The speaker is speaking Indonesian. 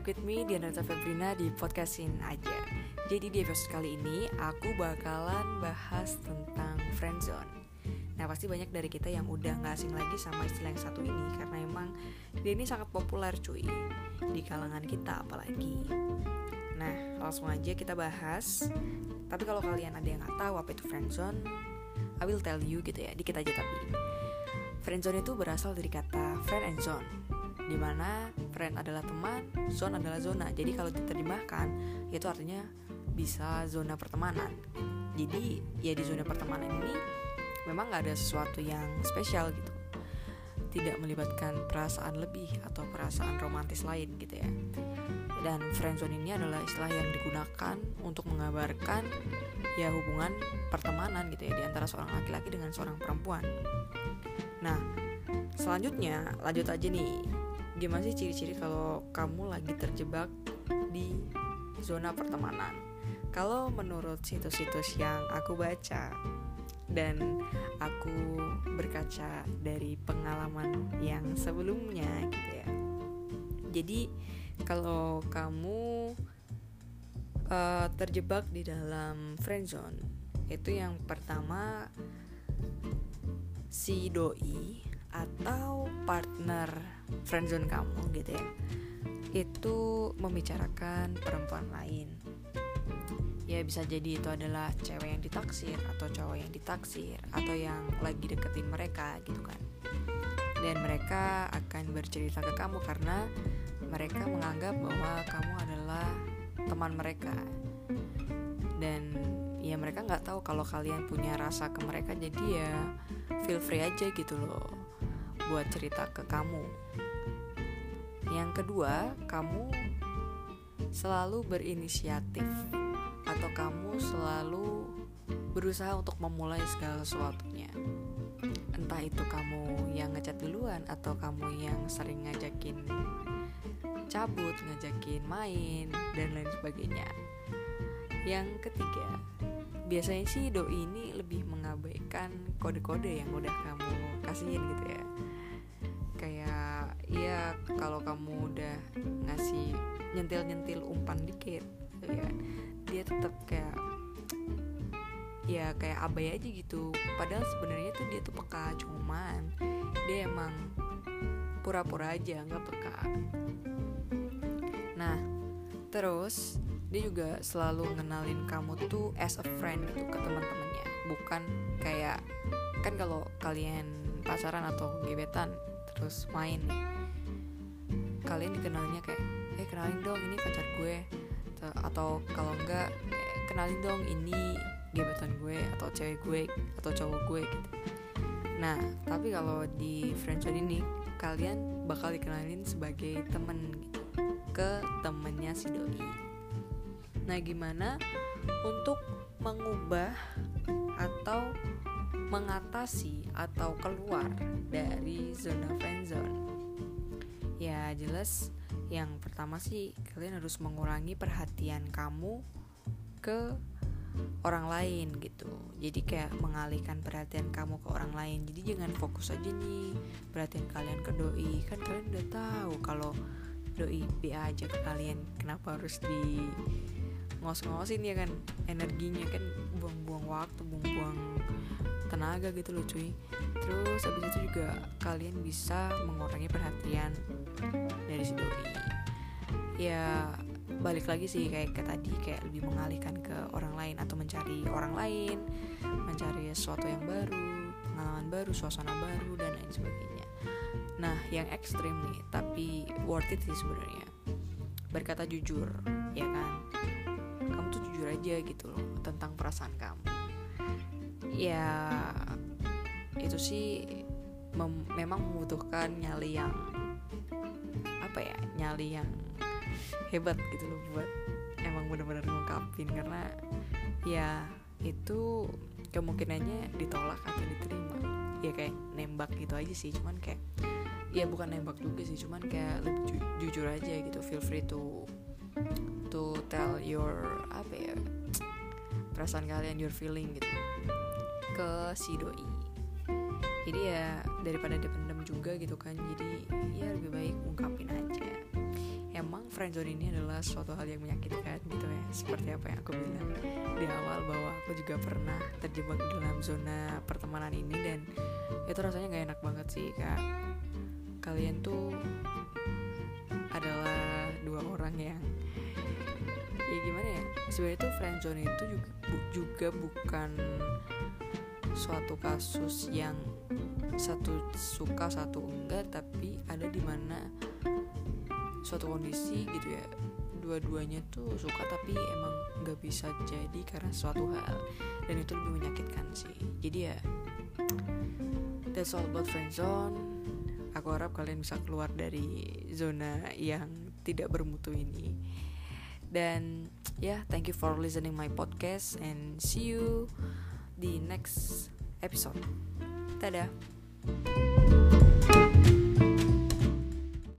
back with me Diana Febrina di podcastin aja. Jadi di episode kali ini aku bakalan bahas tentang friendzone Nah pasti banyak dari kita yang udah gak asing lagi sama istilah yang satu ini Karena emang dia ini sangat populer cuy Di kalangan kita apalagi. Nah langsung aja kita bahas. Tapi kalau kalian ada yang gak tahu apa itu friendzone I will tell you gitu ya, dikit aja tapi. Friendzone itu berasal dari kata friend and zone di mana friend adalah teman, zone adalah zona. Jadi kalau diterjemahkan itu artinya bisa zona pertemanan. Jadi ya di zona pertemanan ini memang nggak ada sesuatu yang spesial gitu. Tidak melibatkan perasaan lebih atau perasaan romantis lain gitu ya. Dan friendzone ini adalah istilah yang digunakan untuk mengabarkan ya hubungan pertemanan gitu ya di antara seorang laki-laki dengan seorang perempuan. Nah, selanjutnya lanjut aja nih gimana sih ciri-ciri kalau kamu lagi terjebak di zona pertemanan? Kalau menurut situs-situs yang aku baca dan aku berkaca dari pengalaman yang sebelumnya gitu ya. Jadi kalau kamu uh, terjebak di dalam friendzone itu yang pertama si doi atau partner friendzone kamu gitu ya itu membicarakan perempuan lain. Ya bisa jadi itu adalah cewek yang ditaksir atau cowok yang ditaksir atau yang lagi deketin mereka gitu kan. Dan mereka akan bercerita ke kamu karena mereka menganggap bahwa kamu adalah teman mereka. Dan ya mereka nggak tahu kalau kalian punya rasa ke mereka jadi ya feel free aja gitu loh buat cerita ke kamu. Yang kedua, kamu selalu berinisiatif atau kamu selalu berusaha untuk memulai segala sesuatunya. Entah itu kamu yang ngechat duluan atau kamu yang sering ngajakin cabut, ngajakin main dan lain sebagainya. Yang ketiga, biasanya sih doi ini lebih mengabaikan kode-kode yang udah kamu kasihin gitu ya ya kalau kamu udah ngasih nyentil-nyentil umpan dikit ya dia tetap kayak ya kayak abai aja gitu. Padahal sebenarnya tuh dia tuh peka cuman dia emang pura-pura aja nggak peka. Nah terus dia juga selalu ngenalin kamu tuh as a friend gitu ke teman-temannya. Bukan kayak kan kalau kalian pacaran atau gebetan terus main. Kalian dikenalnya kayak eh kenalin dong ini pacar gue. Atau kalau enggak eh, kenalin dong ini gebetan gue atau cewek gue atau cowok gue gitu. Nah tapi kalau di friendzone ini kalian bakal dikenalin sebagai temen gitu ke temennya si doi. Nah gimana untuk mengubah atau mengatasi atau keluar dari zona friendzone? Ya jelas. Yang pertama sih kalian harus mengurangi perhatian kamu ke orang lain gitu. Jadi kayak mengalihkan perhatian kamu ke orang lain. Jadi jangan fokus aja nih perhatian kalian ke doi. Kan kalian udah tahu kalau doi B aja ke kalian kenapa harus di ngos-ngosin ya kan energinya kan buang-buang waktu buang-buang tenaga gitu loh cuy. Terus habis itu juga kalian bisa mengurangi perhatian dari si doi ya balik lagi sih kayak ke tadi kayak lebih mengalihkan ke orang lain atau mencari orang lain mencari sesuatu yang baru pengalaman baru suasana baru dan lain sebagainya. Nah yang ekstrim nih tapi worth it sih sebenarnya. Berkata jujur ya kan? Kamu tuh jujur aja gitu loh tentang perasaan kamu ya itu sih memang membutuhkan nyali yang apa ya nyali yang hebat gitu loh buat emang benar-benar ngungkapin. Karena ya itu kemungkinannya ditolak atau diterima. Ya kayak nembak gitu aja sih cuman kayak ya bukan nembak juga sih cuman kayak lebih ju jujur aja gitu. Feel free to to tell your apa ya perasaan kalian your feeling gitu ke si doi. Jadi ya daripada dipendam juga gitu kan jadi ya lebih baik ungkapin aja. Emang friendzone ini adalah suatu hal yang menyakitkan gitu ya seperti apa yang aku bilang di awal bahwa aku juga pernah terjebak dalam zona pertemanan ini dan itu rasanya nggak enak banget sih kak. Kalian tuh adalah dua orang yang ya gimana ya sebenarnya tuh friendzone itu juga juga bukan suatu kasus yang satu suka satu enggak tapi ada di mana suatu kondisi gitu ya dua-duanya tuh suka tapi emang nggak bisa jadi karena suatu hal dan itu lebih menyakitkan sih. Jadi ya that's all about friendzone aku harap kalian bisa keluar dari zona yang tidak bermutu ini. Dan ya yeah, thank you for listening my podcast and see you di next episode. Dadah